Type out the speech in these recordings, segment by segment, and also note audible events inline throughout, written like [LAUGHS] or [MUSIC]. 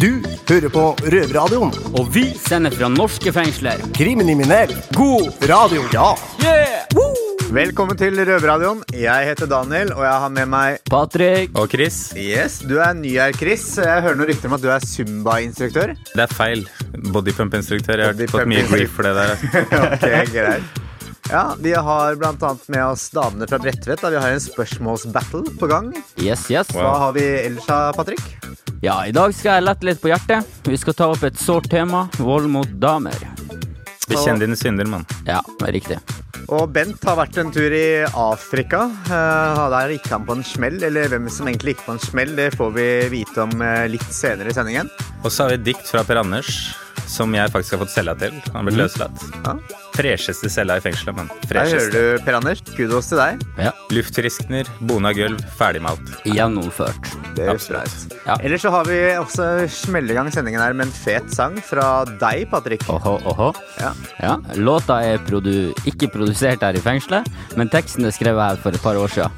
Du hører på Røverradioen. Og vi sender fra norske fengsler. Kriminell. God Radio. Ja. yeah! Velkommen til Røverradioen. Jeg heter Daniel, og jeg har med meg Patrick. Og Chris, Yes, Du er ny her, Chris. Jeg hører noen rykter om at du er Zumba-instruktør. det er feil. Bodypump-instruktør. Jeg har Bodypump fått mye grief for det der. [LAUGHS] ok, greit. Ja, Vi har annet med oss damene fra Bredtvet. da Vi har en spørsmålsbattle på gang. Yes, yes. Hva har vi ellers, da, Patrick? Ja, i dag skal jeg lette litt på hjertet. Vi skal ta opp et sårt tema. Vold mot damer. Bekjenn dine synder, mann. Ja, det er riktig. Og Bent har vært en tur i Afrika. Eh, der gikk han på en smell. Eller hvem som egentlig gikk på en smell, det får vi vite om eh, litt senere i sendingen. Og så har vi et dikt fra Per Anders, som jeg faktisk har fått cella til. Han ble løslatt. Ja. Fresheste cella i fengselet, mann. Der hører du, Per Anders. Kudos til deg. Ja, Luftfriskner, bona gulv, ferdigmalt. Gjennomført. Det høres bra Absolutt. ut. Ja. Ellers så har vi også smelle i gang sendingen her med en fet sang fra deg, Patrick. Oho, oho. Ja. Ja, låta er produ ikke produsert her i fengselet, men teksten er skrevet her for et par år siden.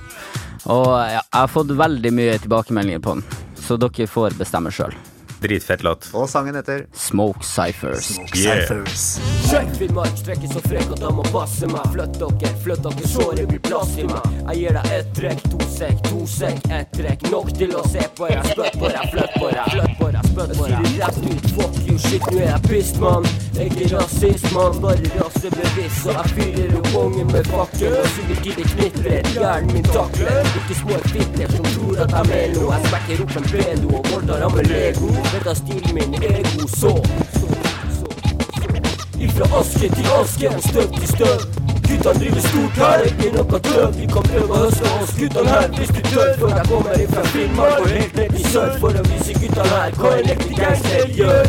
Og ja, jeg har fått veldig mye tilbakemeldinger på den, så dere får bestemme sjøl. Dritfett låt. Og sangen heter Smoke Cyphers. Yeah. Cyphers. Sjekk Finnmark, strekker så frekk at han må passe meg. Flytt dere, flytt dere, så det blir plass til meg. Jeg gir deg ett trekk, to sekk, to sekk, ett trekk. Nok til å se på deg, spytt på deg, flytt på deg, flytt på deg, spytt på deg. Jeg sier det rett ut, fuck you, shit, nå er jeg pissed, mann. Er ikke rasist, mann, bare rassebevisst. Så jeg fyrer opp kongen med fakkel, og så vil det knitrer. Hjernen min takler, ikke små fitter som tror at jeg er noe. Jeg smekker opp en pedo og voldtar ham med Lego. Dette er stilen min, er god så. Ifra aske til aske, støv til støv. Guttene driver stort her, ikke noe død. Vi kan prøve å høste oss guttene her hvis du tør. For jeg kommer ifra Finnmark og helt ned til sør for å vise guttene her hva en ekte gangster gjør.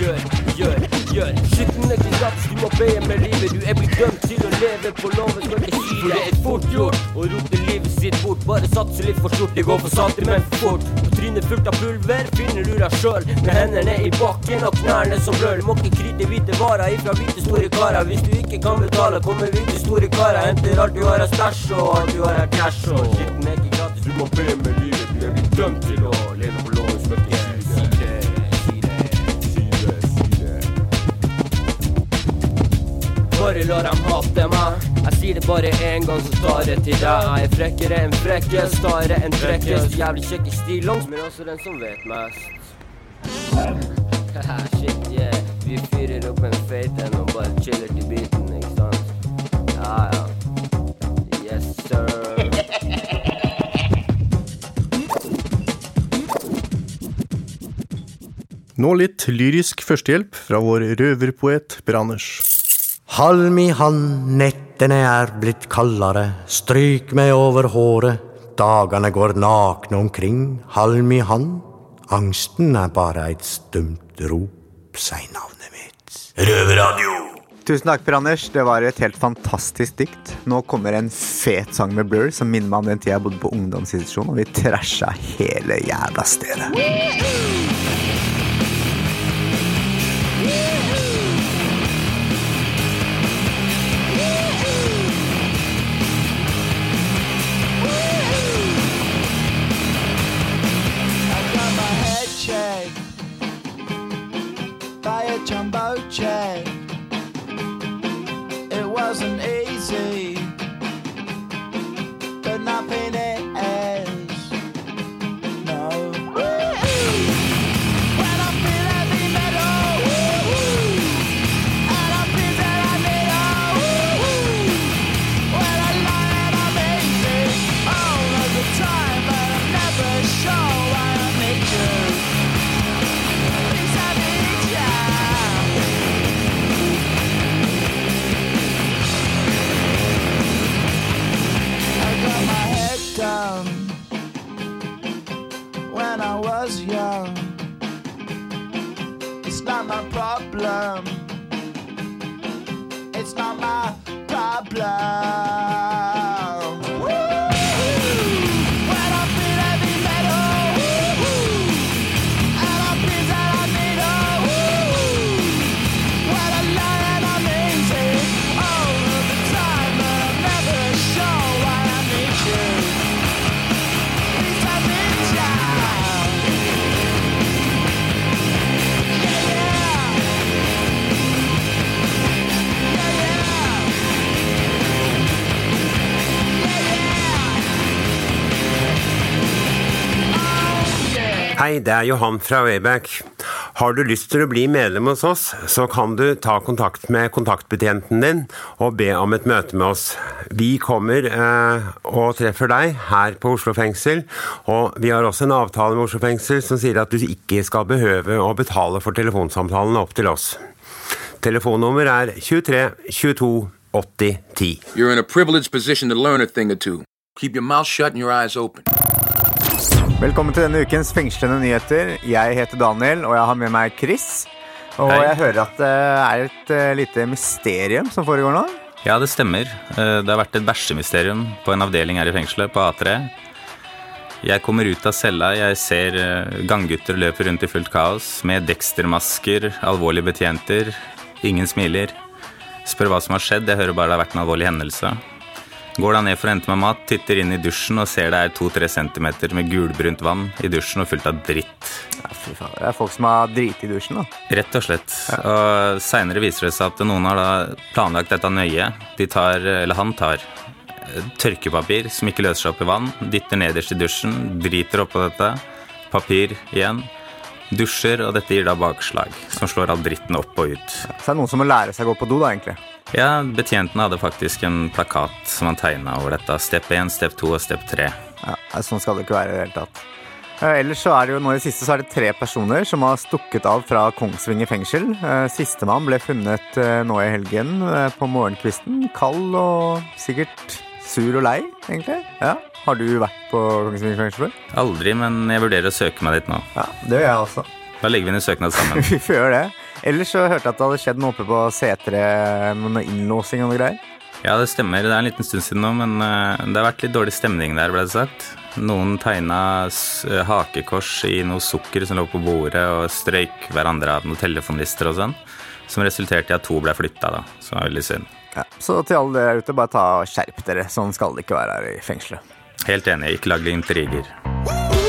Gjør, gjør, gjør. Skitten er ikke gratis, du må be med livet. Du er blitt dømt til å leve på loven, si det. For det er fort gjort å rote livet sitt bort. Bare satse litt for stort, det går for sakte, men for fort. På trynet fullt av pulver finner du deg sjøl. Med hendene i bakken og knærne som brøl. Må ikke krite hvite varer ifra hvite store karer. Hvis du ikke kan betale, kommer hvite store karer. Henter alt du har av stæsj og alt du har av cash. Og skitten er ikke gratis, du må be med livet. Du er blitt dømt til å Bare la dem hate meg. Jeg sier det bare én gang, så tar jeg til deg. Jeg er frekkere enn frekkest, stare enn frekkest. Jævlig kjekk i stillongs, men også den som vet mest. [LAUGHS] Shit, yeah. Vi fyrer opp en feit en og bare chiller til beaten, ikke sant? Ja, ja. Yes, sir. Nå litt lyrisk førstehjelp fra vår røverpoet Per Anders. Halm i hand, nettene er blitt kaldere, stryk meg over håret, dagene går nakne omkring, halm i hand, angsten er bare et stumt rop, sier navnet mitt. Røverradio! Tusen takk, Per Anders. Det var et helt fantastisk dikt. Nå kommer en fet sang med Blur som minner meg om den tida jeg bodde på ungdomsinstitusjon, og vi trasha hele jævla stedet. got jumbo jet. It wasn't easy, Hei, det er Johan fra Wayback. Har du lyst til å bli medlem hos oss, så kan du ta kontakt med kontaktbetjenten din og be om et møte med oss. Vi kommer eh, og treffer deg her på Oslo fengsel, og vi har også en avtale med Oslo fengsel som sier at du ikke skal behøve å betale for telefonsamtalene opp til oss. Telefonnummer er 23 22 80 10. You're in a privileged position to learn a thing or two. Keep your mouth shut and your eyes open. Velkommen til denne ukens fengslende nyheter. Jeg heter Daniel, og jeg har med meg Chris. Og Hei. jeg hører at det er et eh, lite mysterium som foregår nå. Ja, det stemmer. Eh, Det har vært et bæsjemysterium på en avdeling her i fengselet, på A3. Jeg kommer ut av cella, jeg ser eh, ganggutter løpe rundt i fullt kaos med Dexter-masker, alvorlige betjenter. Ingen smiler. Spør hva som har skjedd, jeg hører bare det har vært en alvorlig hendelse. Går da ned for å hente meg mat, titter inn i dusjen og ser det er 2-3 centimeter med gulbrunt vann i dusjen og fullt av dritt. Ja, fy faen. Det er folk som har driti i dusjen, da. Rett og slett. Og Seinere viser det seg at noen har da planlagt dette nøye. De tar, eller han tar, tørkepapir som ikke løser seg opp i vann, dytter nederst i dusjen, driter oppå dette, papir igjen, dusjer, og dette gir da bakslag, som slår all dritten opp og ut. Så det er noen som må lære seg å gå på do, da, egentlig. Ja, Betjentene hadde faktisk en plakat som han tegna over dette. Step 1, step 2 og step 3. Ja, Sånn skal det ikke være i det hele tatt. Eh, Ellers så er det jo nå i det siste så er det tre personer som har stukket av fra Kongsvinger fengsel. Eh, Sistemann ble funnet eh, nå i helgen på morgenkvisten. Kald og sikkert sur og lei, egentlig. Ja. Har du vært på Kongsvinger fengsel før? Aldri, men jeg vurderer å søke meg dit nå. Ja, det gjør jeg også. Da legger vi inn en søknad sammen. [LAUGHS] Vi får gjøre det. Ellers så hørte jeg at det hadde skjedd noe oppe på C3 med noe innlåsing og noe greier. Ja, det stemmer. Det er en liten stund siden nå, men eh, det har vært litt dårlig stemning der, ble det sagt. Noen tegna eh, hakekors i noe sukker som lå på bordet, og strøyk hverandre av noen telefonlister og sånn. Som resulterte i at to ble flytta, da. Som er veldig synd. Ja, så til alle dere der ute, bare ta og skjerp dere. Sånn skal det ikke være her i fengselet. Helt enig. Ikke lag intriger. Weekend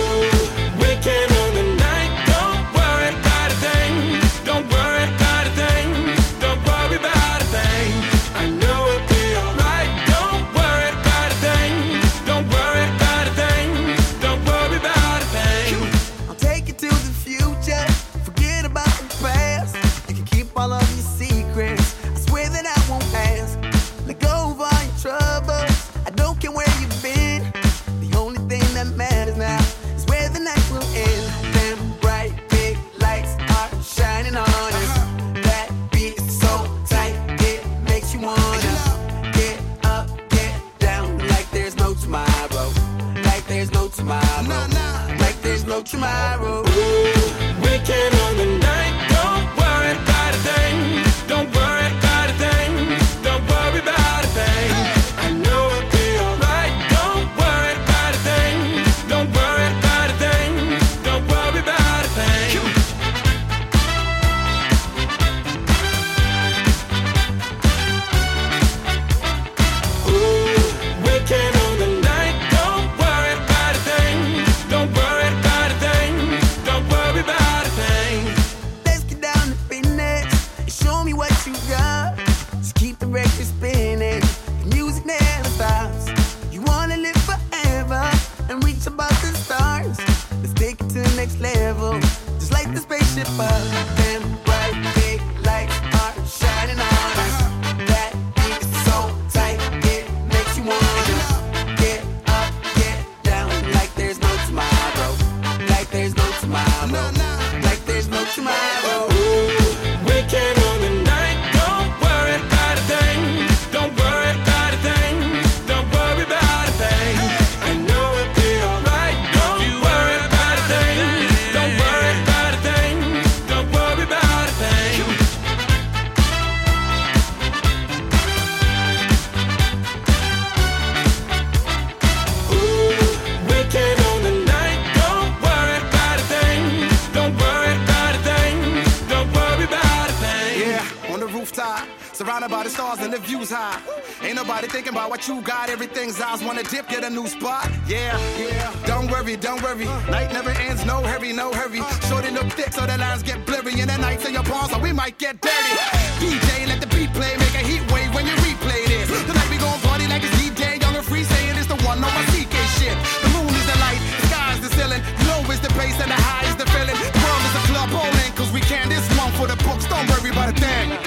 everything's eyes wanna dip, get a new spot. Yeah, yeah. Don't worry, don't worry. Night never ends, no hurry, no hurry. Shorty look thick, so the lines get blurry. And the nights in your palms, so we might get dirty. DJ, let the beat play, make a heat wave when you replay this. Tonight we gon' party like it's DJ, young and free, saying it's the one on my CK shit. The moon is the light, the sky's the ceiling, low is the bass, and the high is the feeling. The World is a club, bowling, cause we can. This one for the books, don't worry about a thing.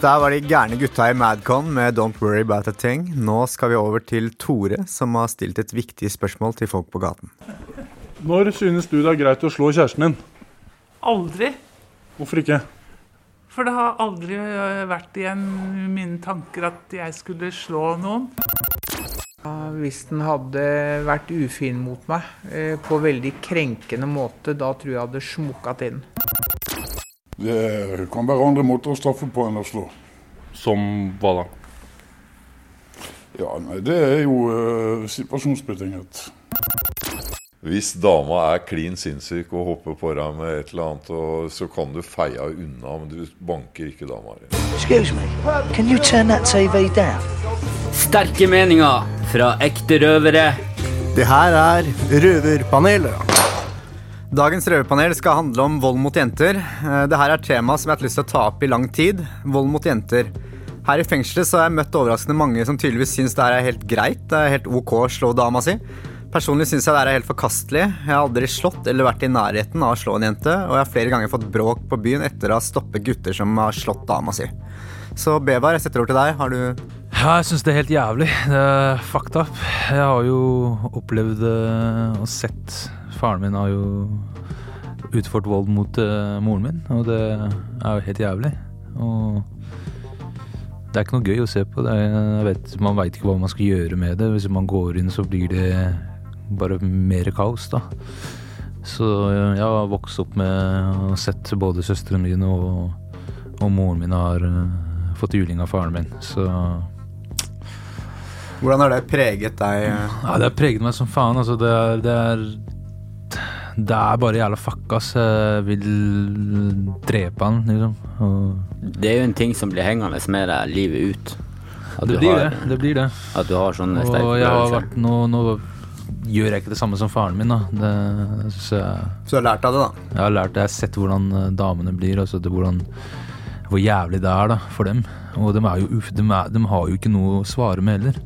Dette her var de gærne gutta i Madcon med Don't Worry About A Thing. Nå skal vi over til Tore, som har stilt et viktig spørsmål til folk på gaten. Når synes du det er greit å slå kjæresten din? Aldri. Hvorfor ikke? For det har aldri øh, vært igjen mine tanker at jeg skulle slå noen. Hvis den hadde vært ufin mot meg eh, på veldig krenkende måte, da tror jeg jeg hadde smukka til den. Det kan være andre måter å straffe på enn å slå. Som hva da? Ja, nei, det er jo uh, situasjonsbetinget. Hvis dama er klin sinnssyk og hopper på deg med et eller annet, og så kan du feie unna, men du banker ikke dama di. Excuse me, can you turn that TV down? Sterke meninger fra ekte røvere. Det her er Røverpanelet. Dagens røverpanel skal handle om vold mot jenter. Dette Det her er tema som jeg har hatt lyst til å ta opp i lang tid. Vold mot jenter. Her i fengselet så har jeg møtt overraskende mange som tydeligvis syns det her er helt greit. Det er helt ok å slå dama si. Personlig syns jeg det her er helt forkastelig. Jeg har aldri slått eller vært i nærheten av å slå en jente, og jeg har flere ganger fått bråk på byen etter å ha stoppet gutter som har slått dama si. Så Bevar, jeg setter ord til deg. Har du Ja, jeg syns det er helt jævlig. Det er fucked up. Jeg har jo opplevd eh, og sett Faren min har jo utført vold mot uh, moren min, og det er jo helt jævlig. Og det er ikke noe gøy å se på. Vet, man veit ikke hva man skal gjøre med det. Hvis man går inn, så blir det bare mer kaos, da. Så eh, jeg har vokst opp med og sett både søstrene mine og, og moren min har uh, fått juling av faren min. Så Hvordan har det preget deg? Ja, det har preget meg som faen. Altså, det er, det er Det er bare jævla fuckas. Jeg vil drepe han, liksom. Og Det er jo en ting som blir hengende med deg livet ut. At Det du blir har- det, det blir det. At du har sånne Og jeg har vært nå, nå gjør jeg ikke det samme som faren min, da. Det synes jeg Så du har lært av det, da? Jeg har lært det. Jeg har sett hvordan eh, damene blir, altså det, hvordan Hvor jævlig det er da, for dem. Og de, er jo, de, er, de har jo ikke noe å svare med heller.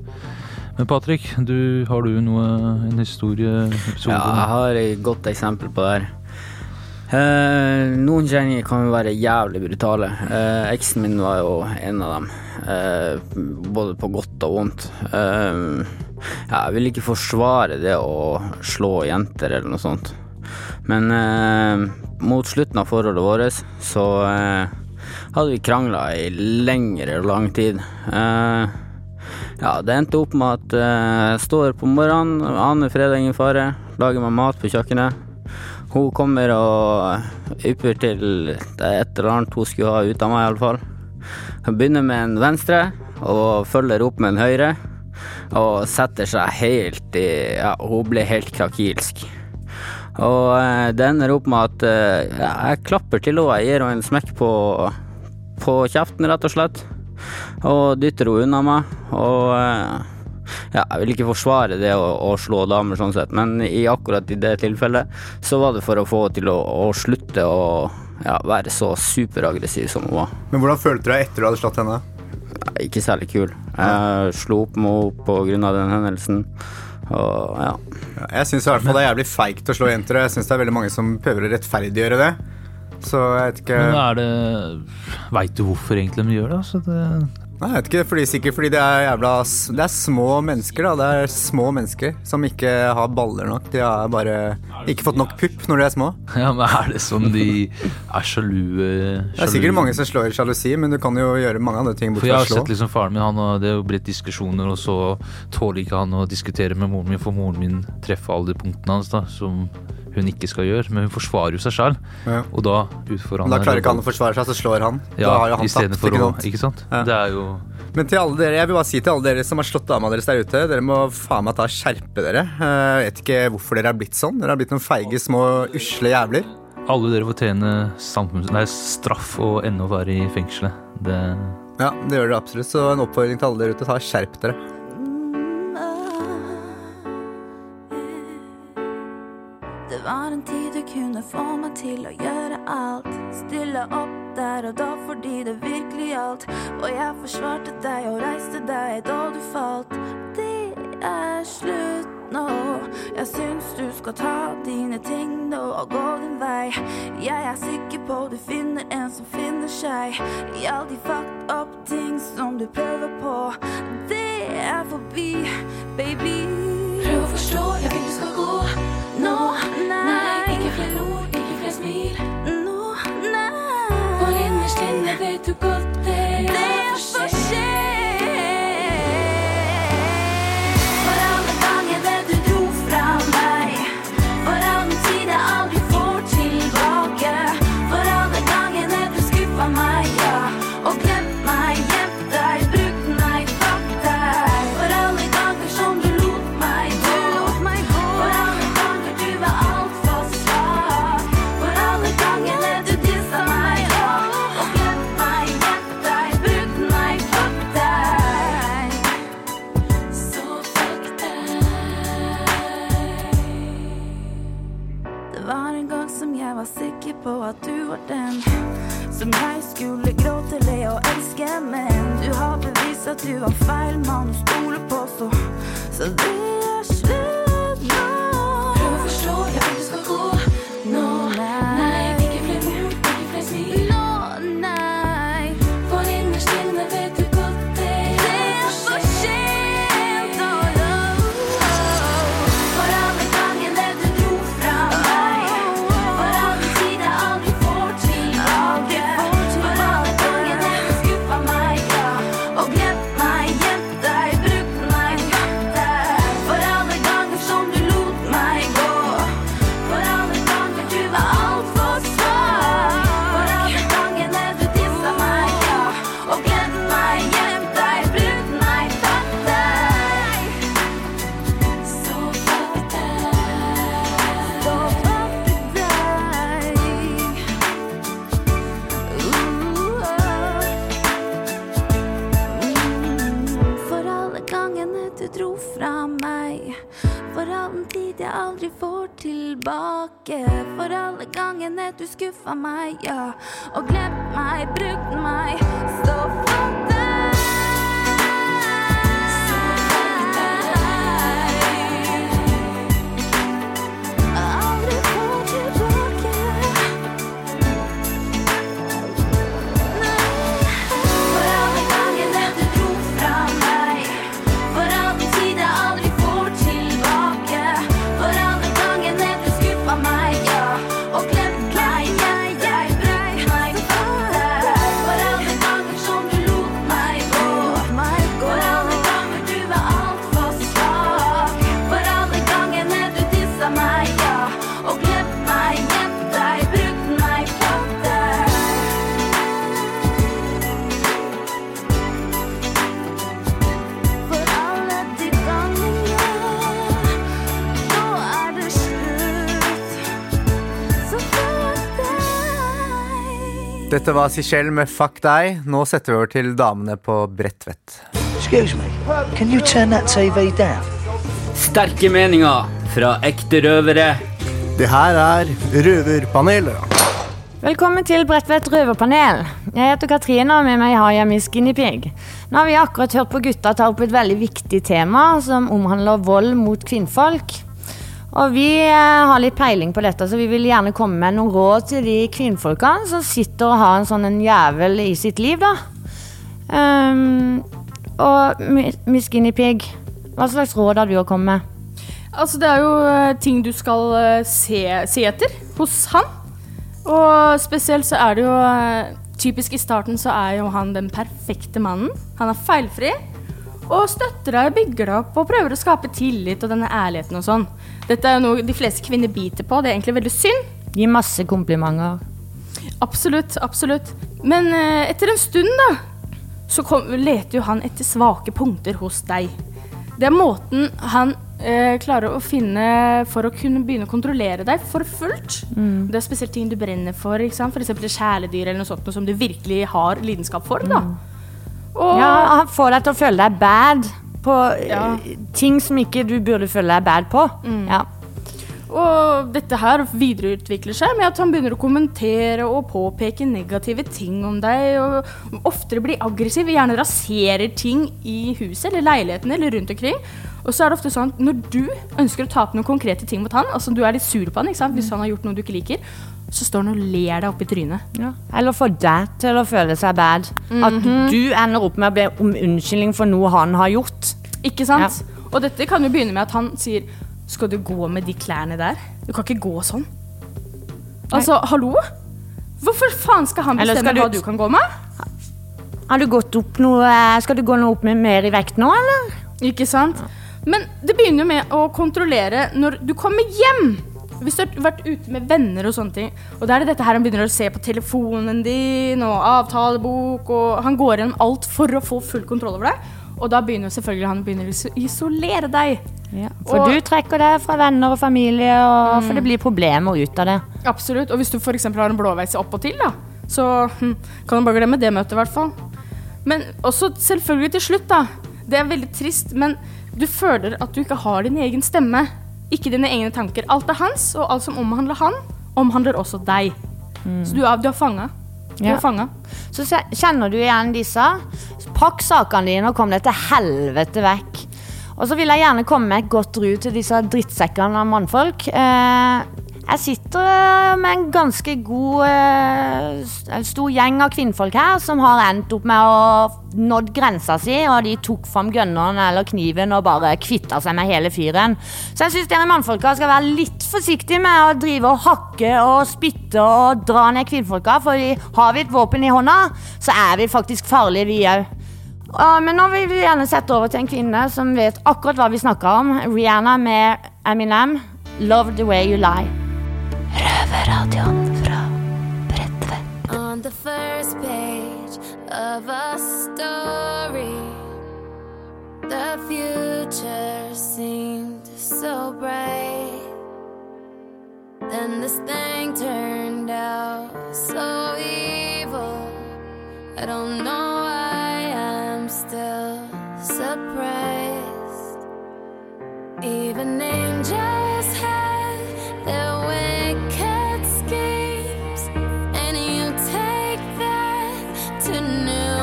Men Patrick, du, har du noe, en historieepisode? Ja, jeg har et godt eksempel på det her. Eh, noen kjenninger kan jo være jævlig brutale. Eh, eksen min var jo en av dem. Eh, både på godt og vondt. Eh, jeg vil ikke forsvare det å slå jenter eller noe sånt. Men eh, mot slutten av forholdet vårt så eh, hadde vi krangla i lengre lang tid. Eh, ja, det endte opp med at eh, jeg står på morgenen, aner fredag ingen fare, lager meg mat på kjøkkenet. Hun kommer og ypper til det et eller annet hun skulle ha ut av meg, iallfall. Hun begynner med en venstre og følger opp med en høyre. Og setter seg helt i Ja, hun blir helt krakilsk. Og eh, det ender opp med at eh, ja, jeg klapper til henne, jeg gir henne en smekk på, på kjeften, rett og slett. Og dytter henne unna meg. Og eh, ja, jeg vil ikke forsvare det å, å slå damer sånn sett, men i akkurat i det tilfellet så var det for å få henne til å, å slutte å ja, være så superaggressiv som hun var. Men hvordan følte du deg etter du hadde slått henne? Ikke særlig kul. Jeg slo opp med henne på grunn av den hendelsen. Og ja. Ja, Jeg syns i hvert fall det er jævlig feigt å slå jenter, og jeg syns det er veldig mange som prøver å rettferdiggjøre det. Så jeg vet ikke Men er det Veit du hvorfor egentlig de gjør det? Altså det Nei, jeg vet ikke, fordi, sikkert fordi det er jævla Det er små mennesker, da. Det er små mennesker som ikke har baller nok. De har bare ikke fått nok pupp når de er små. [LAUGHS] ja, men er det sånn de er sjalue? Det er sikkert mange som slår i sjalusi, men du kan jo gjøre mange andre ting For bort jeg fra har å slå. sett liksom faren min, han, har- det er jo blitt diskusjoner, og så tåler ikke han å diskutere med moren min, for moren min treffer aldri punktene hans da, som hun ikke skal gjøre. Men hun forsvarer jo seg selv, Ja. og da utfordrer han da er- klarer ikke han å forsvare seg, så slår han. Ja, da har han tapt. istedenfor Ikke sant? Ikke sant? Ja. Det er jo Men til alle dere, jeg vil bare si til alle dere som har slått dama deres der ute, dere må faen meg ta skjerpe dere. Eh, Jeg vet ikke hvorfor dere har blitt sånn. Dere har blitt noen feige, små, usle jævler. Alle dere fortjener samfunns... Nei, straff og ennå være i fengselet. Det Ja, det gjør dere absolutt. Så en oppfordring til alle dere ute, ta skjerp dere. Kunne få meg til å gjøre alt. Stille opp der og da fordi det virkelig gjaldt. Og jeg forsvarte deg og reiste deg da du falt. Det er slutt nå. Jeg syns du skal ta dine ting nå og gå din vei. Jeg er sikker på du finner en som finner seg i all de fucked up ting som du prøver på. Det er forbi, baby. Prøv å forstå, jeg vil du skal gå nå. Nei, innerst inne vet at du var den som jeg skulle gråte, le og elske, men du har bevist at du var feil mann å stole på, så, så det Dette var Sichelle med Fuck deg. Nå setter vi over til damene på Bredtvet. Excuse me, can you turn that TV down? Sterke meninger fra ekte røvere. Det her er Røverpanelet. Velkommen til Bredtvet røverpanel. Jeg heter Katrine, og med meg har jeg Miss Guinea Pig. Nå har vi akkurat hørt på gutta ta opp et veldig viktig tema som omhandler vold mot kvinnfolk. Og vi eh, har litt peiling på dette, så vi vil gjerne komme med noen råd til de kvinnfolkene som sitter og har en sånn en jævel i sitt liv, da. Um, og Miss Guinea Pig, hva slags råd har du å komme med? Altså, det er jo eh, ting du skal eh, se, se etter hos han. Og spesielt så er det jo Typisk i starten så er jo han den perfekte mannen. Han er feilfri. Og støtter deg, bygger deg opp og prøver å skape tillit og denne ærligheten og sånn. Dette er jo noe de fleste kvinner biter på. Det er egentlig veldig synd. Gi masse komplimenter. Absolutt, absolutt. Men eh, etter en stund, da, så kom, leter jo han etter svake punkter hos deg. Det er måten han eh, klarer å finne for å kunne begynne å kontrollere deg for fullt. Mm. Det er spesielt ting du brenner for, ikke sant? f.eks. kjæledyr eller noe sånt noe som du virkelig har lidenskap for. da. Og, Ja, han får deg til å føle deg bad på ja. ting som ikke du burde føle deg bad på. Mm. Ja. Og dette her videreutvikler seg med at han begynner å kommentere og påpeke negative ting om deg. Og oftere blir aggressiv, gjerne raserer ting i huset eller leiligheten eller rundt omkring. Og så er det ofte sånn at når du ønsker å ta opp noen konkrete ting mot han, altså du er litt sur på han ikke sant? hvis han har gjort noe du ikke liker, så står han og ler deg opp i trynet. Eller får deg til å føle seg bad. At Mhm. du ender opp med å be om unnskyldning for noe han har gjort. Ikke sant? Og dette kan jo begynne med at han sier Skal du gå med de klærne der? Du kan ikke gå sånn. Altså, hallo? Hvorfor faen skal han Eller bestemme skal hva du- du kan gå med? Har du gått opp noe eh, Skal du gå noe opp med mer i vekt nå, eller? Ikke sant? Men det begynner jo med å kontrollere når du kommer hjem. Hvis du har vært ute med venner og sånne ting, og da er det dette her han begynner å se på telefonen din og avtalebok, og han går gjennom alt for å få full kontroll over deg. Og da begynner selvfølgelig han begynner å isolere deg. For Og- du trekker deg fra venner og familie, og for Mm. det blir problemer ut av det. Absolutt. Og hvis du f.eks. har en blåveis opp og til, da, så hm, kan du bare glemme det møtet, i hvert fall. Men også selvfølgelig til slutt, da. Det er veldig trist, men du føler at du ikke har din egen stemme. Ikke dine egne tanker. Alt er hans, og alt som omhandler han, omhandler også deg. Så du er, du er fanga. Du Ja. er fanga. Så kjenner du igjen disse. Pakk sakene dine og kom deg til helvete vekk. Og så vil jeg gjerne komme med et godt ru til disse drittsekkene av mannfolk. Eh, jeg sitter eh, med en ganske god eh, stor gjeng av kvinnfolk her som har endt opp med å nådd grensa si, og de tok fram gunneren eller kniven og bare kvitta seg med hele fyren. Så jeg syns dere mannfolka skal være litt forsiktige med å drive og hakke og spytte og dra ned kvinnfolka, for har vi et våpen i hånda, så er vi faktisk farlige, vi òg. Ja, men nå vil vi gjerne sette over til en kvinne som vet akkurat hva vi snakker om. Rihanna med Eminem, 'Love The Way You Lie'. Røverradioen fra Bredtvet. On the first page of a story, the future seemed so bright. Then this thing turned out so evil. I don't know why still surprised. Even angels have their wicked schemes, and you take that to new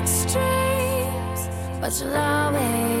extremes. But you'll always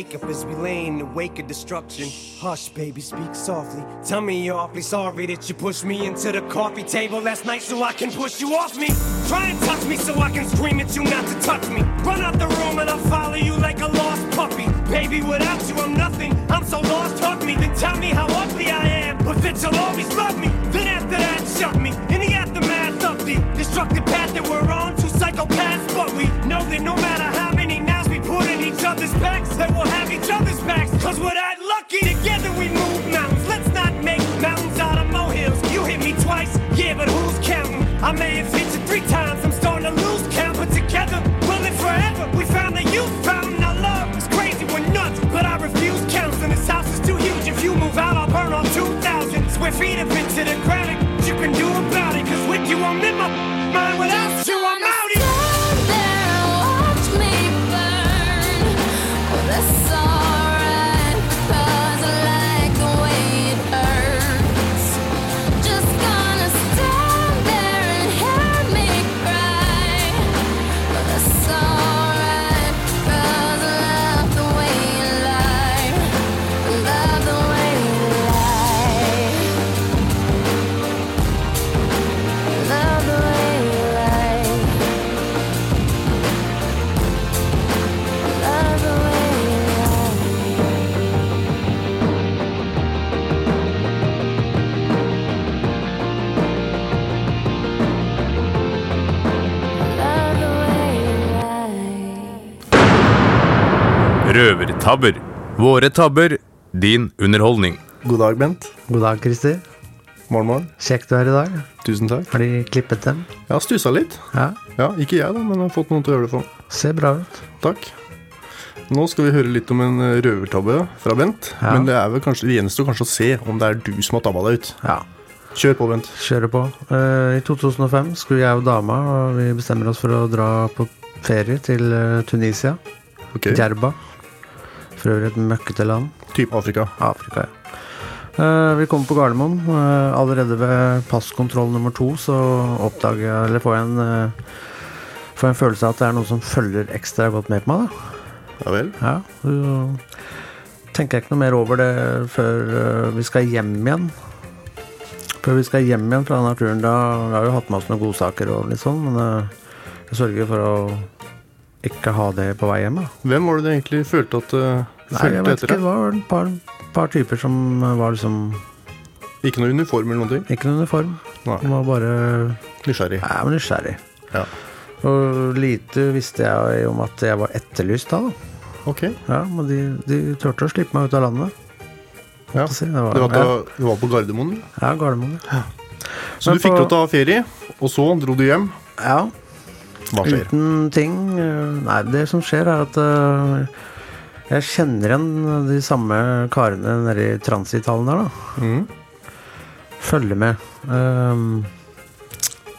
makeup as we lay in the wake of destruction. Hush, baby, speak softly. Tell me you're awfully sorry that you pushed me into the coffee table last night so I can push you off me. Try and touch me so I can scream at you not to touch me. Run out the room and I'll follow you like a lost puppy. Baby, without you, I'm nothing. I'm so lost, hug me. Then tell me how ugly I am, but that you'll always love me. Then after that, shut me. In the aftermath of the destructive path that we're on, two psychopaths, but we know that no matter how each other's backs, that we'll have each other's backs. Cause we're that lucky. Together we move mountains. Let's not make mountains out of molehills. You hit me twice, yeah, but who's counting? I may have hit you three times. I'm starting to lose count, but together we'll live forever. We found the youth fountain. Our love is crazy, we're nuts, but I refuse counseling. This house is too huge. If you move out, I'll burn all 2,000 square feet of it to the ground. You can do about it, cause with you I'm in my mind. Without you, I'm out Røvertabber. Våre tabber, din underholdning. God dag, Bent. God dag, Christer. Morgen, morgen. Kjekt du er i dag. Tusen takk. Har de klippet dem? Jeg har stussa litt. Ja. Ikke jeg, da, men jeg har fått noen til å gjøre det for meg. Ser bra ut. Takk. Nå skal vi høre litt om en eh, røvertabbe fra Bent. Ja. Men det er vel kanskje det gjenstår kanskje å se om det er du som har tabba deg ut. Ja. Kjør på, Bent. Kjører på. Uh, I 2005 skulle jeg og dama og vi bestemmer oss for å dra på ferie til eh, Tunisia. Okay. Djerba. For øvrig et møkkete land. Type Afrika. Afrika, ja. Uh, vi kommer på Gardermoen. Uh, allerede ved passkontroll nummer to så oppdager jeg, eller får jeg en uh, Får en følelse av at det er noen som følger ekstra godt med på meg. da. Ja vel? Ja, så tenker jeg ikke noe mer over det før vi skal hjem igjen. Før vi skal hjem igjen fra denne turen, da Vi har jo hatt med oss noen godsaker og litt sånn, men jeg sørger for å ikke ha det på vei hjem. da. Hvem var det du egentlig følte at uh, Nei, jeg vet ikke. Det var et par, par typer som var liksom Ikke noe uniform eller noen ting? Ikke noe uniform. De var bare Nysgjerrig. Ja, men nysgjerrig. Ja. Og lite visste jeg om at jeg var etterlyst da. da. Ok. Ja, Men de, de turte å slippe meg ut av landet. Ja. Si, det Det var, var, ja. du var på Gardermoen? Ja, Gardermoen. Ja. Så du fikk lov til å ha ferie, og så dro du hjem? Ja. Hva skjer? Uten ting Nei, det som skjer, er at eh, jeg kjenner igjen de samme karene nede i transithallen der, da. Mm. Følger med. Um,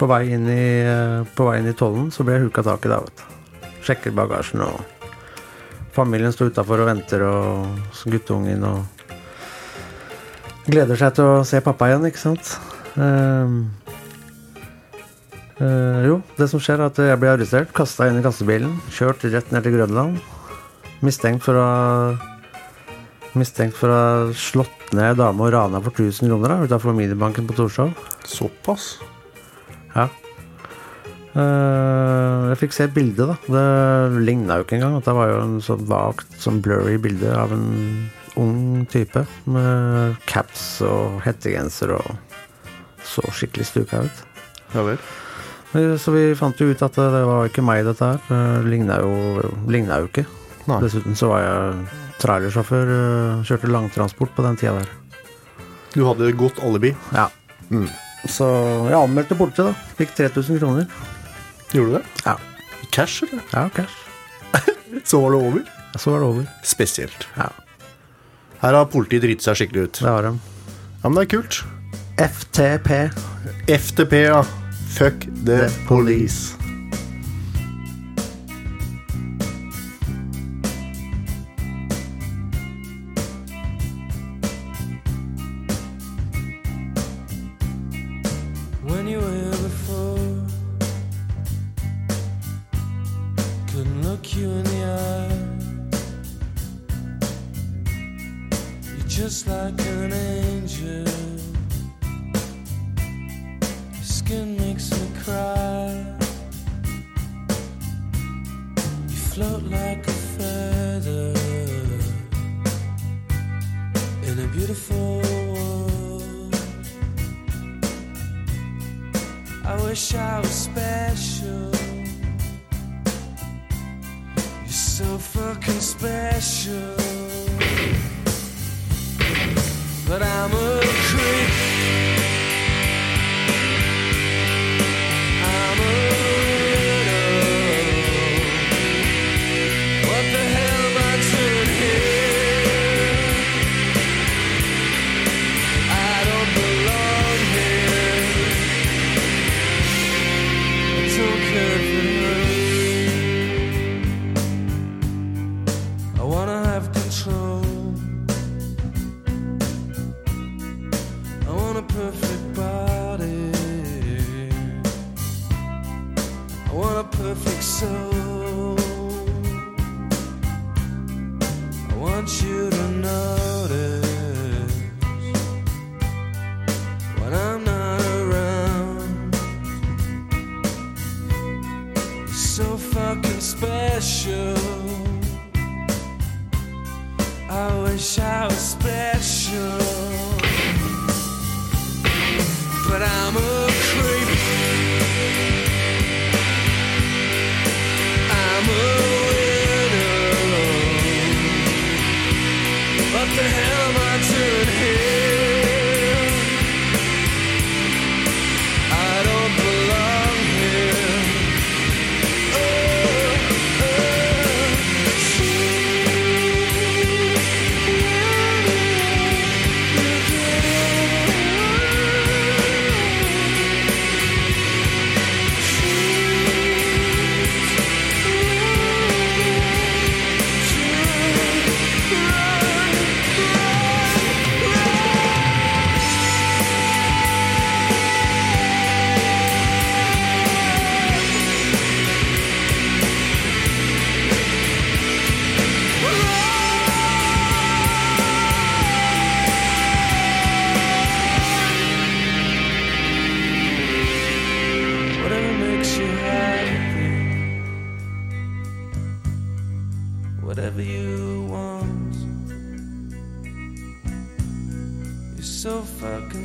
på vei i eh, På vei inn i tollen så blir jeg huka tak i da, vet du. Sjekker bagasjen, og familien står utafor og venter, og guttungen og Gleder seg til å se pappa igjen, ikke sant. Ehm, Eh, jo, det som skjer er at jeg blir arrestert, kasta inn i kassebilen, kjørt rett ned til Grønland. Mistenkt for å Mistenkt for å ha slått ned ei dame og rana for 1000 kroner utafor Minibanken på Torshov. Såpass? Ja. Uh, jeg fikk se et bilde, da. Det ligna jo ikke engang. Det var jo en sånn vagt, sånn blurry bilde av en ung type med caps og hettegenser og så skikkelig stuka ut. Ja vel. Eh, Så vi fant jo ut at det var ikke meg, dette her. Ligna jo, ligna jo ikke. Dessuten så var jeg trailersjåfør, eh, kjørte langtransport på den tida der. Du hadde godt alibi? Ja. Så jeg anmeldte politiet, da. Fikk 3000 kroner. Gjorde du det? Ja. Cash, eller? Ja, cash. [LAUGHS] Så var det over? Så var det over. Spesielt. Ja. Her har politiet driti seg skikkelig ut. Det har de. Ja, men det er kult. FTP. FTP, ja. Fuck the police.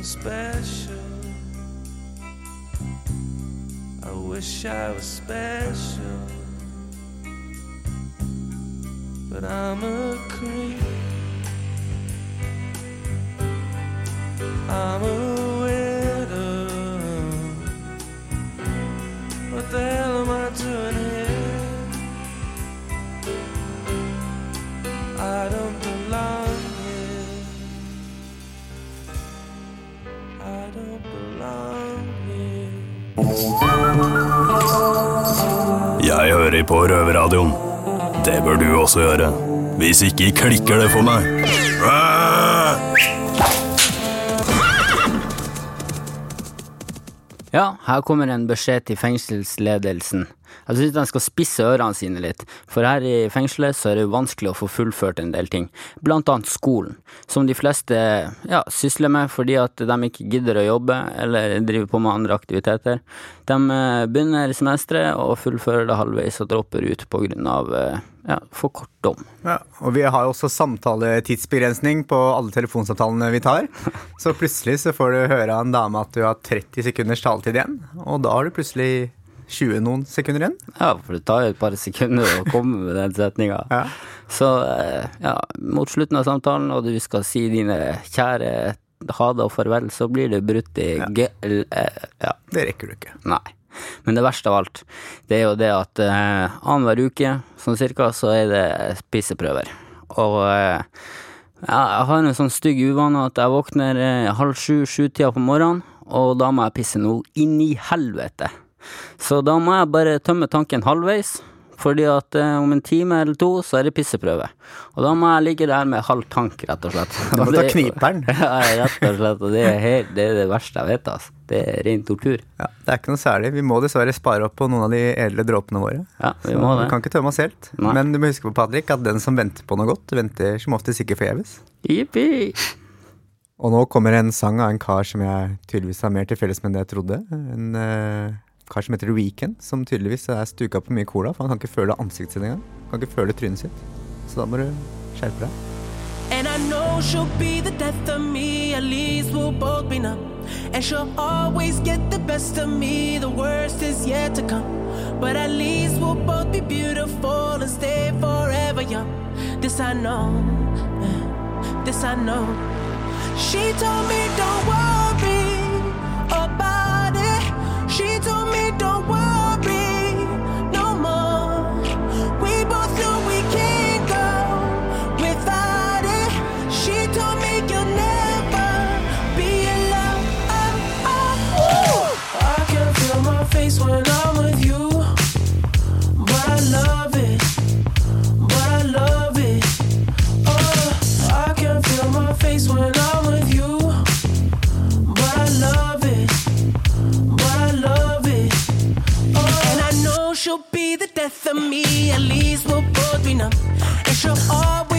Special. I wish I was special, but I'm a creep. På Røverradioen. Det bør du også gjøre. Hvis ikke klikker det for meg. Ja, her kommer en beskjed til fengselsledelsen. Jeg synes de skal spisse ørene sine litt, for her i fengselet så er det vanskelig å få fullført en del ting, blant annet skolen, som de fleste ja, sysler med fordi at de ikke gidder å jobbe eller driver på med andre aktiviteter. De eh, begynner semesteret og fullfører det halvveis og dropper ut på grunn av eh, ja, for kort dom. Ja, og vi har jo også samtaletidsbegrensning på alle telefonsamtalene vi tar. [LAUGHS] Så plutselig så får du høre av en dame at du har 30 sekunders taletid igjen, og da har du plutselig 20 noen sekunder igjen. Ja, for det tar jo et par sekunder å komme med den setninga. Så eh, ja, mot slutten av samtalen, og du skal si dine kjære ha det og farvel, så blir det brutt i ja. g... Ja. Det rekker du ikke. Nei. Men det verste av alt, det er jo det at eh, annenhver uke, sånn cirka, så er det spiseprøver. Og eh, jeg har en sånn stygg uvane at jeg våkner eh, halv sju-sju-tida på morgenen, og da må jeg pisse noe inn i helvete. Så da må jeg bare tømme tanken halvveis, fordi at eh, om en time eller to så er det pisseprøve. Og da må jeg ligge der med halv tank, rett og slett. Du må ta kniperen. [LAUGHS] Ja, rett og slett. Og det er, helt, det er det verste jeg vet, altså. Det er ren tortur. Ja, det er ikke noe særlig. Vi må dessverre spare opp på noen av de edle dråpene våre. Ja, vi Så må det. Vi kan ikke tømme oss helt. Nei. Men du må huske på, Patrick, at den som venter på noe godt, venter som oftest ikke forgjeves. Jippi! Og nå kommer en sang av en kar som jeg tydeligvis har mer til felles med det jeg trodde. En eh, kar som heter The Weeknd, som tydeligvis er stuka på mye cola, for han kan ikke føle ansiktet sitt engang. Kan ikke føle trynet sitt. Så da må du skjerpe deg. And I know she'll be the death of me, at least we'll both be numb. And she'll always get the best of me, the worst is yet to come. But at least we'll both be beautiful and stay forever young. This I know, this I know. She told me don't worry She told me don't worry she'll be the death of me. At least we'll both be numb. And she'll always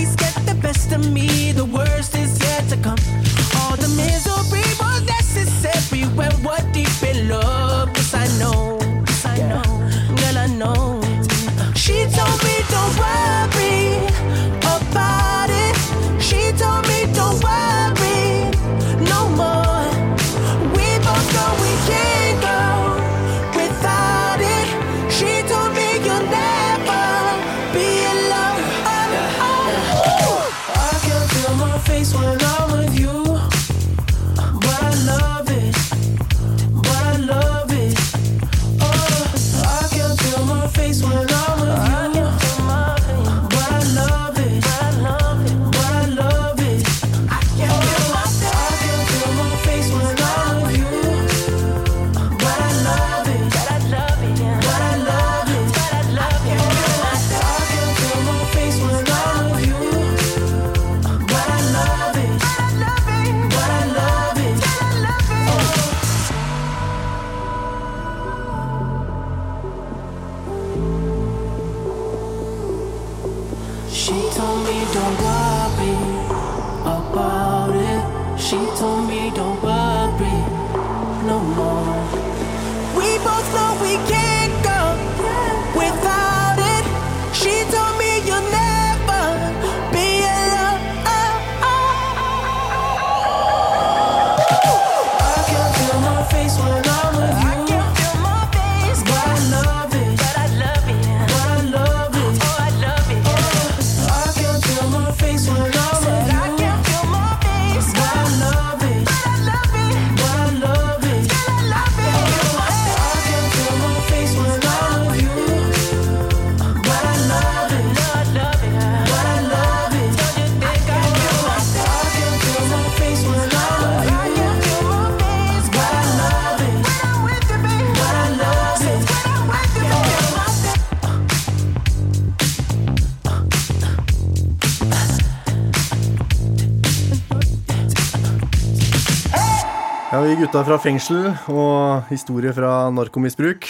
gutta fra fengsel og historie fra narkomisbruk.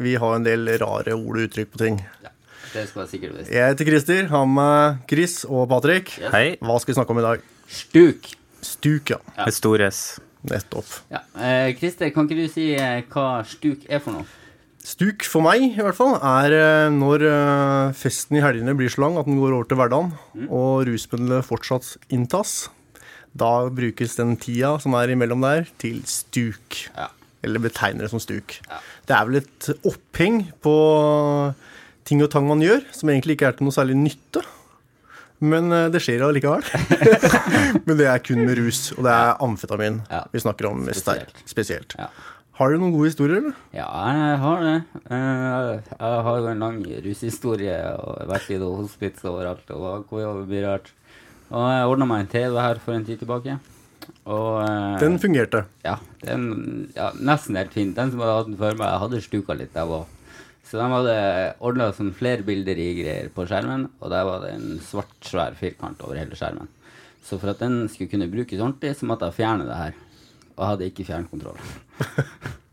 Vi har en del rare ord og uttrykk på ting. Ja, Det skal jeg sikkert best. Jeg heter Christer, har med Chris og Patrick. Yes. Hei. Hva skal vi snakke om i dag? Stuk. Stuk, ja. Ja. Stor S. Nettopp. Ja. Eh, Christer, kan ikke du si eh, hva stuk er for noe? Stuk for meg, i hvert fall, er eh, når eh, festen i helgene blir så lang at den går over til hverdagen, og rusmiddelet fortsatt inntas. Da brukes den tida som er imellom der, til stuk. Eller betegner det som stuk. Det er vel et oppheng på ting og tang man gjør, som egentlig ikke er til noe særlig nytte. Men eh, det skjer allikevel. [LAUGHS] Men det er kun med rus, og det er amfetamin vi snakker om mest der. Spesielt. Har du noen gode historier, eller? Ja, jeg har det. Eh, Jeg har en lang rushistorie og vært i det hospits overalt og og mye rart. Og jeg ordna meg en TV her for en tid tilbake. Og, eh, Den fungerte. Ja, den, ja, nesten helt fint. Den som hadde hatt den før meg, hadde stuka litt jeg òg. Så de hadde ordna sånn flere bilder i greier på skjermen, og der var det en svart, svær firkant over hele skjermen. Så for at den skulle kunne brukes ordentlig, så måtte jeg fjerne det her. Og jeg hadde ikke fjernkontroll.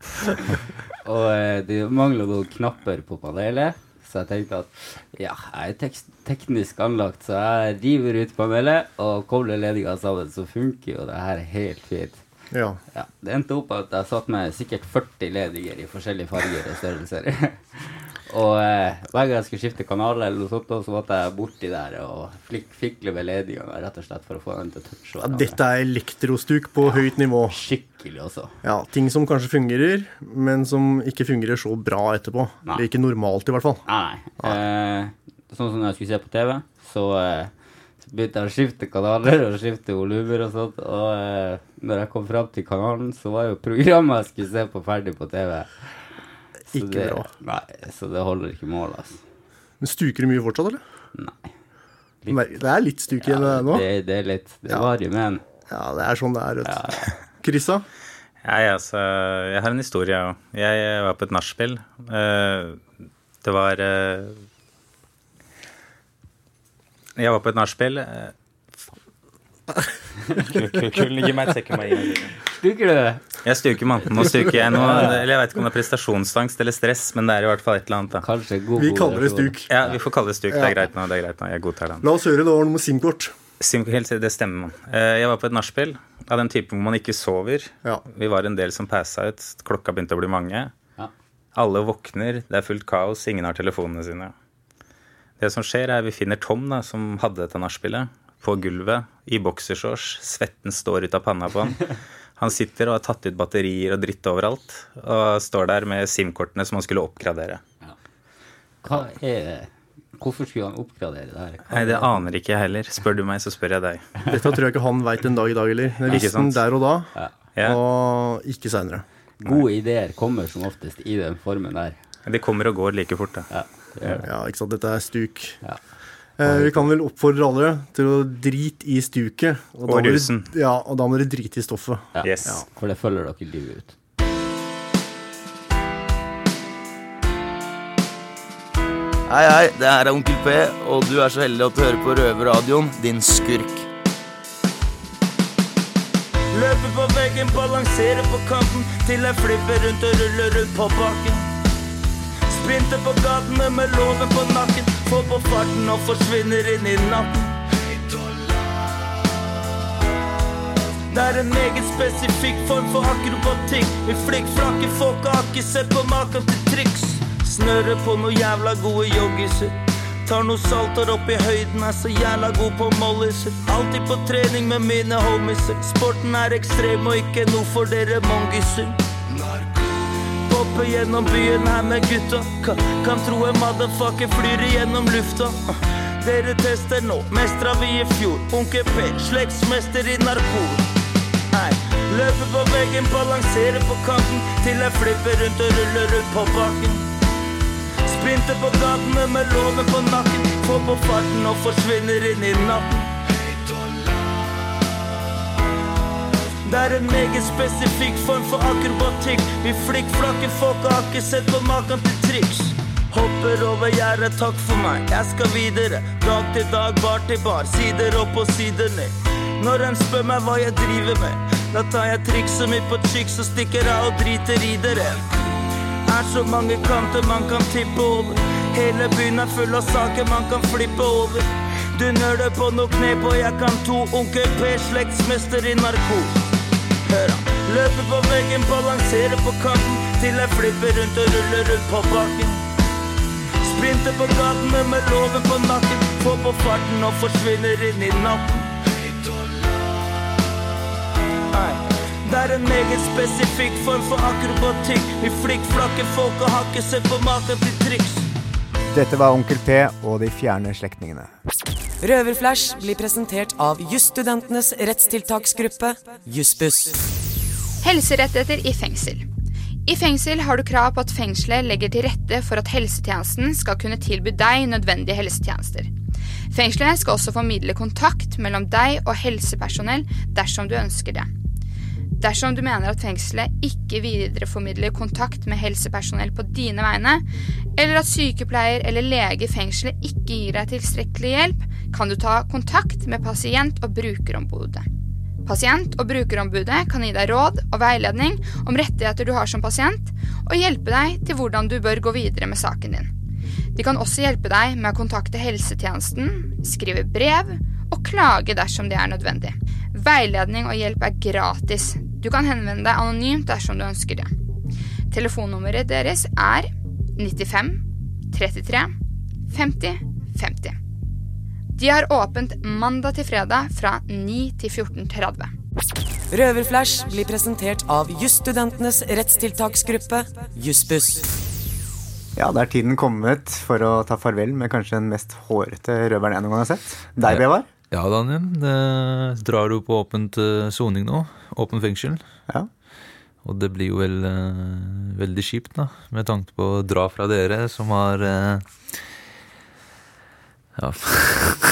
[LAUGHS] og eh, det mangla noen knapper på panelet, så jeg tenkte at ja, jeg er tek teknisk anlagt, så jeg river ut panelet og kobler ledninga sammen, så funker jo det her helt fint. Ja. Ja, det endte opp at jeg satt med sikkert 40 ledninger i forskjellige farger og størrelser. [LAUGHS] og eh, hver gang jeg skulle skifte kanal, eller noe sånt, så måtte jeg borti der og flik, fikle med ledningene rett og slett for å få den til å touche Ja, dette er elektrostuk på høyt nivå. Skikkelig også. Ja, Ting som kanskje fungerer, men som ikke fungerer så bra etterpå. Nei. Eller ikke normalt, i hvert fall. Nei. Eh, sånn som når jeg skulle se på TV, så eh, begynte jeg å skifte kanaler og skifte volumer og sånt. Og eh, når jeg kom fram til kanalen, så var jo programmet jeg skulle se på, ferdig på TV. Ikke det, bra. Nei, så det holder ikke mål, altså. Men Stuker du mye fortsatt, eller? Nei. Nei, Det er litt stuk igjen ja, nå? Det, det er litt Det Ja. varer, men Ja, det er sånn det er. vet du. Krissa? [LAUGHS] Nei, altså, jeg har en historie, jeg òg. Jeg var på et nachspiel. Eh, Det var eh, Jeg var på et nachspiel. eh, Kul, kul, kul. Gi meg et sekund. Stuker du? Jeg stuker, manten, Nå stuker jeg. noe. eller jeg vet ikke om det er prestasjonsangst eller stress, men det er i hvert fall et eller annet. da. Kanskje Vi kaller det stuk. Ja, vi får kalle det stuk. Det er greit nå. det er greit nå. Jeg godtar den. La oss høre, noe om SIM-kort. Sim, helt, det stemmer, mann. Eh, Jeg var på et nachspiel av den typen hvor man ikke sover. Vi var en del som passa ut. Klokka begynte å bli mange. Ja. Alle våkner, det er fullt kaos, ingen har telefonene sine. Det som skjer, er vi finner Tom, da, som hadde dette nachspielet, på gulvet i boksershorts. Svetten står ut av panna på han. [LAUGHS] Han sitter og har tatt ut batterier og dritt overalt, og står der med SIM-kortene som han skulle oppgradere. Hva er Hvorfor skulle han oppgradere det her? Nei, det er aner ikke jeg heller. Spør du meg, så spør jeg deg. [LAUGHS] Dette tror jeg ikke han veit en dag i dag heller. Det visste han der og da, Ja. og ikke seinere. Gode ideer kommer som oftest i den formen der. De kommer og går like fort, da. Ja, det det. Ja, ikke sant. Dette er stuk. Ja. Eh, vi kan vel oppfordre alle til å drite i stuket. Og da må dere- Ja, og da må dere drite i stoffet. Ja. Yes. For det følger dere livet ut. Hei, hei, det her er Onkel P, og du er så heldig at du hører på Røverradioen, din skurk. Løper på veggen, balanserer på kanten Til jeg flipper rundt og ruller rundt på bakken Sprinter på gatene med låven på nakken Får på farten og forsvinner inn i natten Det er en meget spesifikk form for akrobatikk Vi flikkflakker folk har ikke sett på maken til triks Snørrer på noe jævla gode joggiser Tar noe salter opp i høyden, er så jævla god på molliser. Alltid på trening med mine homiser. Sporten er ekstrem og ikke noe for dere mongiser. Popper gjennom byen her med gutta. Kan, kan tro en motherfucker flyr igjennom lufta. Uh, Dere tester nå, mestra vi i fjor. Onkel P, slektsmester i narko. Nei, løper på veggen, balanserer på kanten til jeg flipper rundt og ruller rundt på bakken. Sprinter på gatene med låven på nakken. Får på farten og forsvinner inn i natten. Det er en meget spesifikk form for akrobatikk. Vi flikkflakker folk har ikke sett på maken til triks. Hopper over gjerdet, takk for meg, jeg skal videre. Dag til dag, bar til bar, sider opp og sider ned. Når en spør meg hva jeg driver med, Da tar jeg trikset mitt på chicks og stikker av og driter i dere. Er så mange kanter man kan tippe over. Hele byen er full av saker man kan flippe over. Du nøler på noe knep, og jeg kan to. Onkel P, slektsmester i narko. Hør han. Løper på veggen, balanserer på kanten til jeg flipper rundt og ruller rundt på bakken. Sprinter på gatene med loven på nakken, får på farten og forsvinner inn i natten. Det er en meget spesifikk form for akrobatikk. Vi flikkflakker folk og har ikke sett på maken til triks. Dette var Onkel P og de fjerne slektningene. Røverflash blir presentert av jusstudentenes rettstiltaksgruppe, Jussbuss. Helserettigheter i fengsel. I fengsel har du krav på at fengselet legger til rette for at helsetjenesten skal kunne tilby deg nødvendige helsetjenester. Fengselet skal også formidle kontakt mellom deg og helsepersonell dersom du ønsker det. Dersom du mener at fengselet ikke videreformidler kontakt med helsepersonell på dine vegne, eller at sykepleier eller lege i fengselet ikke gir deg tilstrekkelig hjelp, kan du ta kontakt med pasient- og brukerombudet. Pasient- og brukerombudet kan gi deg råd og veiledning om rettigheter du har som pasient, og hjelpe deg til hvordan du bør gå videre med saken din. De kan også hjelpe deg med å kontakte helsetjenesten, skrive brev og klage dersom det er nødvendig. Veiledning og hjelp er gratis. Du kan henvende deg anonymt dersom du ønsker det. Telefonnummeret deres er 95 33 50 50. De har åpent mandag til fredag fra 9 til 14.30. Røverflash blir presentert av jusstudentenes rettstiltaksgruppe, Jussbuss. Ja, da er tiden kommet for å ta farvel med kanskje den mest hårete røveren jeg noen gang har sett. Deg, Bevar. Ja, Daniel. Det drar du på åpent eh, soning nå. Åpen fengsel. Ja. Og det blir jo vel eh, veldig kjipt, da, med tanke på å dra fra dere som har eh, Ja.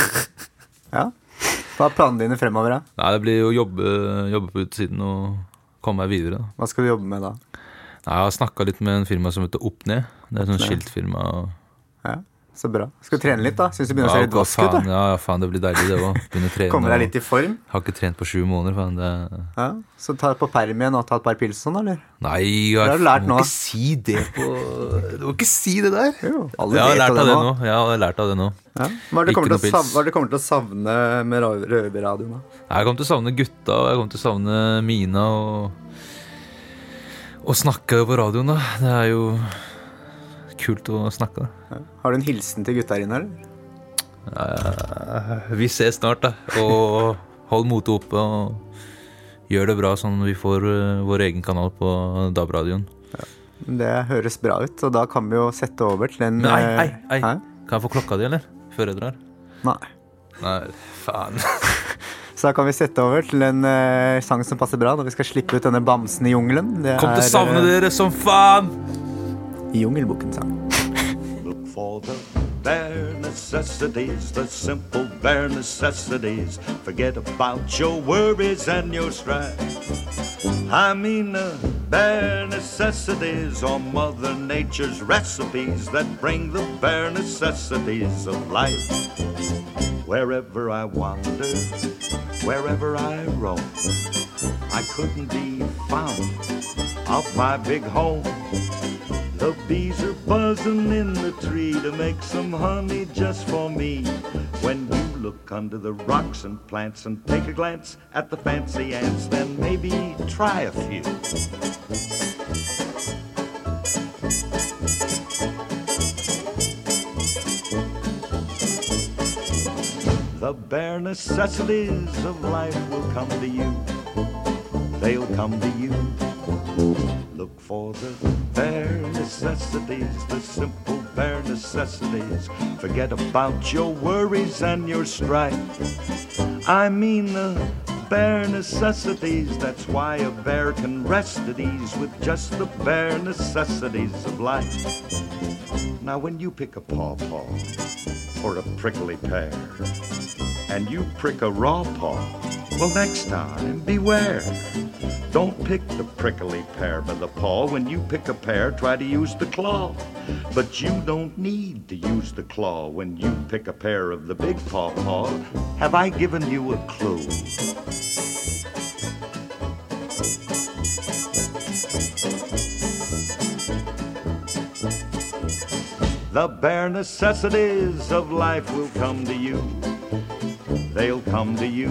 [LAUGHS] ja. Hva er planene dine fremover, da? Nei, det blir jo jobbe, jobbe på utsiden og komme meg videre. da. Hva skal du jobbe med da? Nei, Jeg har snakka litt med en firma som heter Opp Ned. Det er et sånt skiltfirma. og- Så bra. Skal du trene litt, da? Syns du begynner å se litt vask ut? da? Ja, ja, faen, det blir deilig, det òg. Begynne å trene. Kommer deg litt i form? Har ikke trent på sju måneder. Faen, det Ja, Så ta på perm igjen og ta et par pils sånn, eller? Nei, jeg har du lært må nå. ikke si det på Du må ikke si det der! Jo, alle jeg har lært av det nå. nå. Jeg har lært av det nå. Ja. Hva er det du kommer, til å kommer til savne med ra- røverradioen? da? Jeg kommer til å savne gutta, og jeg kommer til å savne Mina og Å snakke på radioen, da. Det er jo kult å snakke. Ja. Har du en hilsen til gutta inne, eller? Uh, vi ses snart, da. Og hold motet oppe og gjør det bra sånn vi får uh, vår egen kanal på DAB-radioen. Det høres bra ut, og da kan vi jo sette over til en Nei, nei, ei, ei. hæ? Kan jeg få klokka di, eller? Før jeg drar? Nei. Nei, faen. [LAUGHS] Så da kan vi sette over til en uh, sang som passer bra når vi skal slippe ut denne bamsen i jungelen. Det Kom til å savne eh, dere som faen! Jungelboken-sang. For the bare necessities, the simple bare necessities. Forget about your worries and your strife. I mean the bare necessities are Mother Nature's recipes that bring the bare necessities of life. Wherever I wander, wherever I roam, I couldn't be found off my big home. The bees are buzzing in the tree to make some honey just for me. When you look under the rocks and plants and take a glance at the fancy ants, then maybe try a few. The bare necessities of life will come to you. They'll come to you. Look for the bare necessities, the simple bare necessities. Forget about your worries and your strife. I mean the bare necessities. That's why a bear can rest at ease with just the bare necessities of life. Now, when you pick a pawpaw or a prickly pear, and you prick a raw paw, well, next time, beware. Don't pick the prickly pear by the paw. When you pick a pear, try to use the claw. But you don't need to use the claw when you pick a pear of the big paw paw. Have I given you a clue? The bare necessities of life will come to you. They'll come to you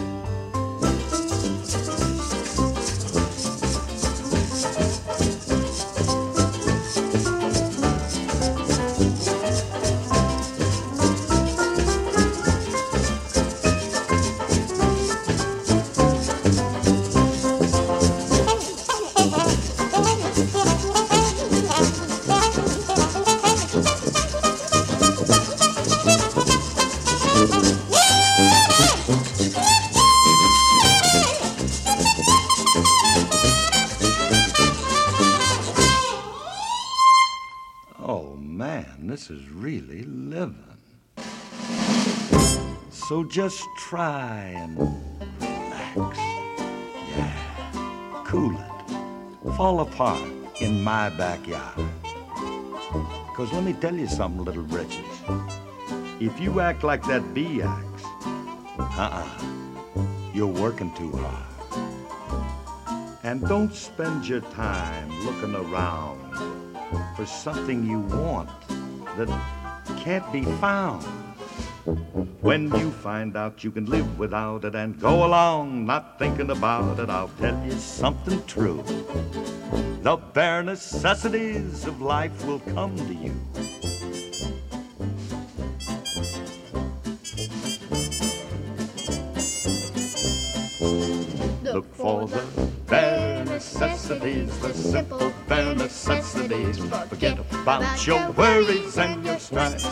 this is really living. So just try and relax. Yeah, cool it. Fall apart in my backyard. Because let me tell you something, little wretches. If you act like that bee acts, uh-uh, you're working too hard. And don't spend your time looking around for something you want that can't be found. When you find out you can live without it and go along not thinking about it, I'll tell you something true. The bare necessities of life will come to you. Look for the bare necessities, the simple bare necessities. Forget about your worries and your strife.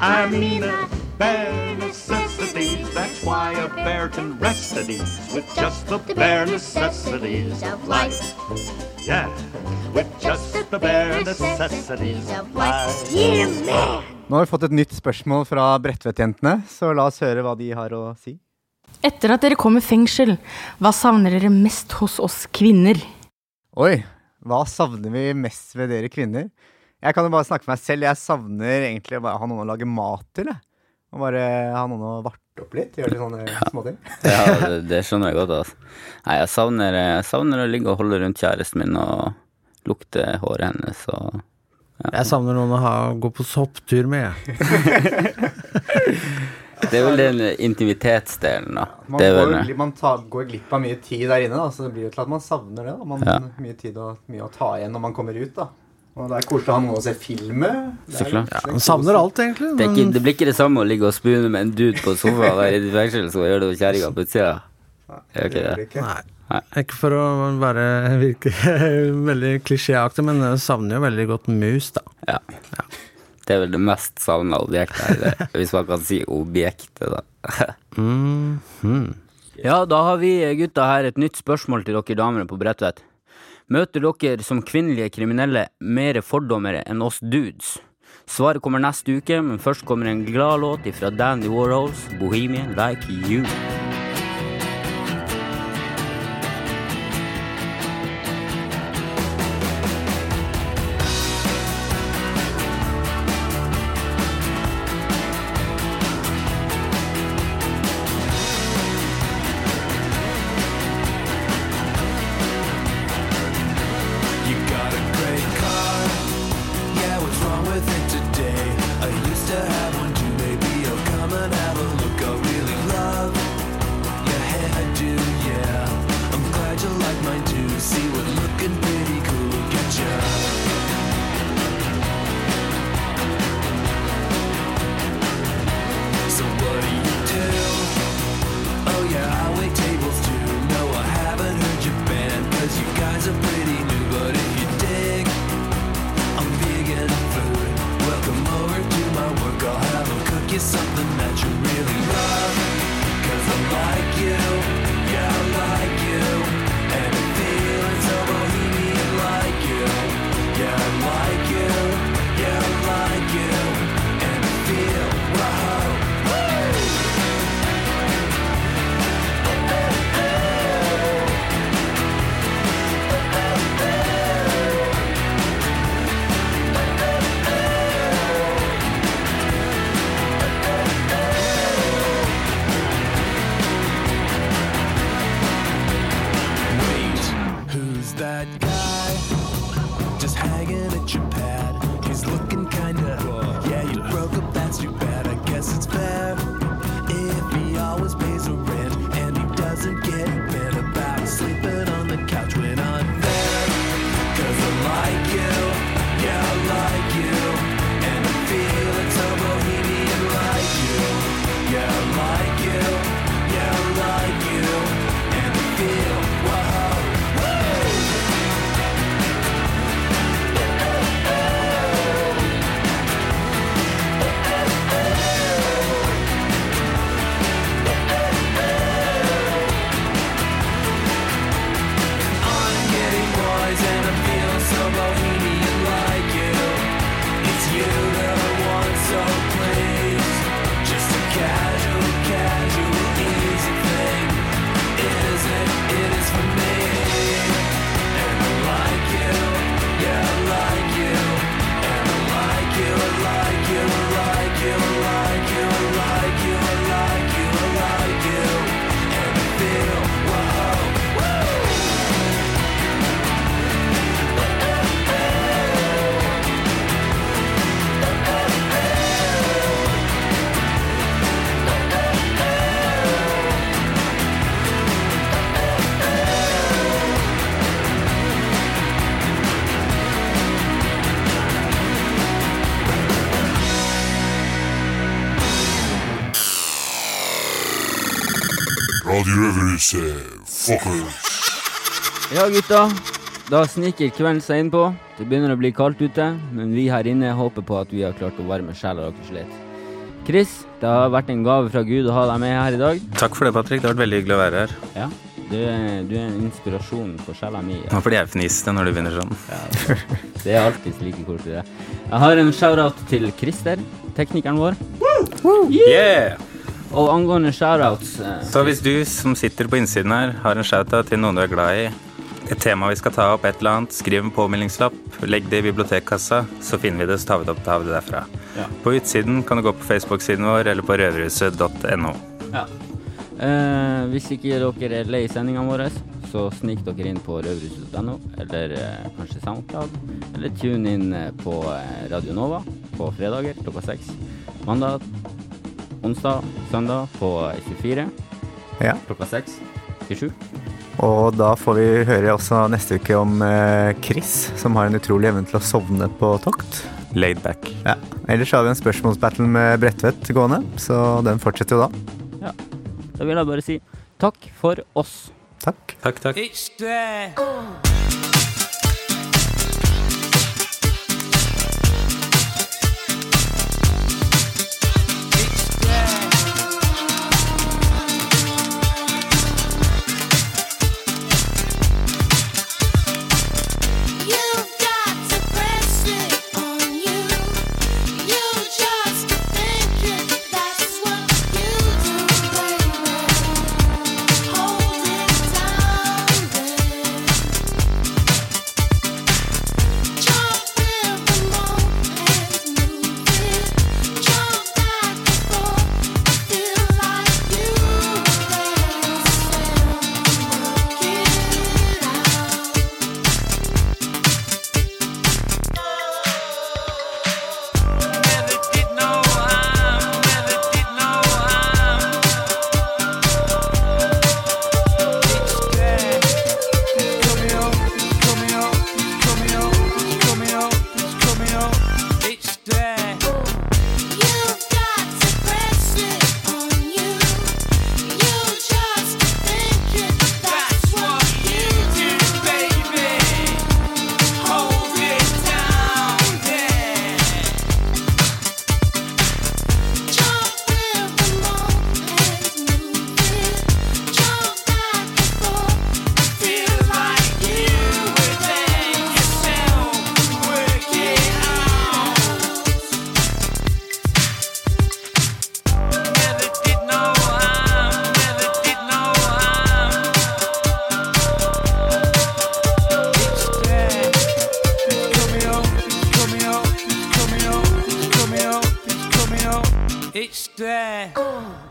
I mean the bare necessities. That's why a bear can rest at ease with just the bare necessities of life. Yeah, with just the bare necessities of life. Nå har vi fått et nytt spørsmål fra Bredtvet-jentene, så la oss høre hva de har å si. Etter at dere kom i fengsel, hva savner dere mest hos oss kvinner? Oi, hva savner vi mest ved dere kvinner? Jeg kan jo bare snakke for meg selv. Jeg savner egentlig bare å ha noen å lage mat til. Jeg. Og bare ha noen å varte opp litt. Gjøre litt sånne småting. [LAUGHS] Ja, det, det skjønner jeg godt. Altså. Nei, jeg savner, jeg savner å ligge og holde rundt kjæresten min og lukte håret hennes og Jeg savner noen å ha, gå på sopptur med. [LAUGHS] [LAUGHS] Det er vel den intimitetsdelen, da. Man, Det er går, vel, man tar, går glipp av mye tid der inne, da, så det blir jo til at man savner det. Da. Man, Ja. Mye tid og mye å ta igjen når man kommer ut. da. Og det er koselig å ha noe å se film med. Det Så klart. jo- er Man savner alt, egentlig. det, er ikke, det blir ikke det samme å ligge og spune med en dude på sofaen der i fengsel, så gjør det jo kjerringa på utsida. Gjør ikke det? Nei. Ikke for å være, virke [LAUGHS] veldig klisjéaktig, men jeg savner jo veldig godt mus, da. Ja. Ja. Det er vel det mest savna objektet her, [LAUGHS] hvis man kan si objektet, da. [LAUGHS] Mhm. Ja, da har vi gutta her et nytt spørsmål til dere damer på Bredtvet. Møter dere som kvinnelige kriminelle mer fordommer enn oss dudes? Svaret kommer neste uke, men først kommer en glad låt fra Dandy Warhols, 'Bohemian Like. You you something that you really love. Cause I like you, yeah. Ja, gutta. Da sniker kvelden seg innpå. Det begynner å bli kaldt ute, men vi her inne håper på at vi har klart å varme sjela deres litt. Chris, det har vært en gave fra Gud å ha deg med her i dag. Takk for det, Patrick. Det har vært veldig hyggelig å være her. Ja, du er, du er en inspirasjon for sjela mi. Nå fordi jeg fniste når du begynner sånn. Det er alltid like koselig. det. Jeg har en shout-out til Christer, teknikeren vår. Yeah! Og angående shout-outs eh, Så hvis du som sitter på innsiden her, har en shoutout til noen du er glad i, et tema vi skal ta opp, et eller annet, skriv en påmeldingslapp, legg det i bibliotekkassa, så finner vi det, så tar vi det opp, tar vi det derfra. Ja. På utsiden kan du gå på Facebook-siden vår eller på røverhuset.no. Ja. Eh, hvis ikke dere er lei sendingene våre, så snik dere inn på røverhuset.no, eller eh, kanskje SoundCloud, eller tune inn eh, på eh, Radio Nova på fredager klokka seks. Mandag, onsdag, søndag på 24 Ja. klokka 6 27. Og da får vi høre også neste uke om eh, Chris, som har en utrolig evne til å sovne på tokt. Laid back. Ja. Ellers har vi en spørsmålsbattle med Bredtvet gående, så den fortsetter jo da. Ja. Da vil jeg bare si takk for oss. Takk. Takk, takk. Up. It's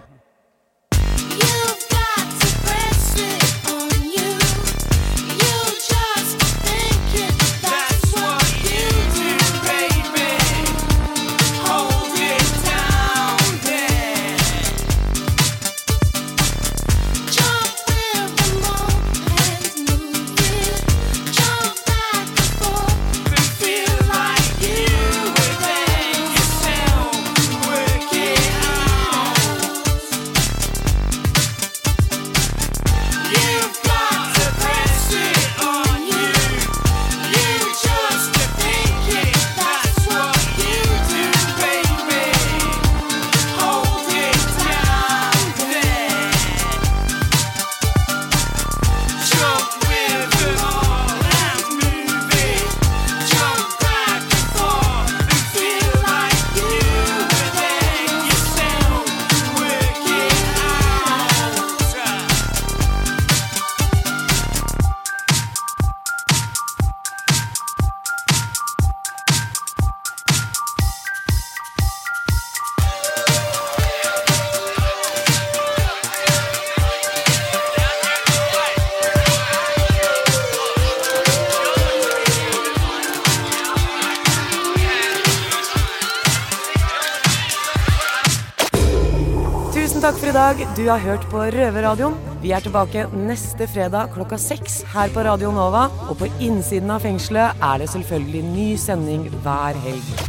Du har hørt på Røverradioen. Vi er tilbake neste fredag klokka seks her på Radio Nova. Og på innsiden av fengselet er det selvfølgelig ny sending hver helg.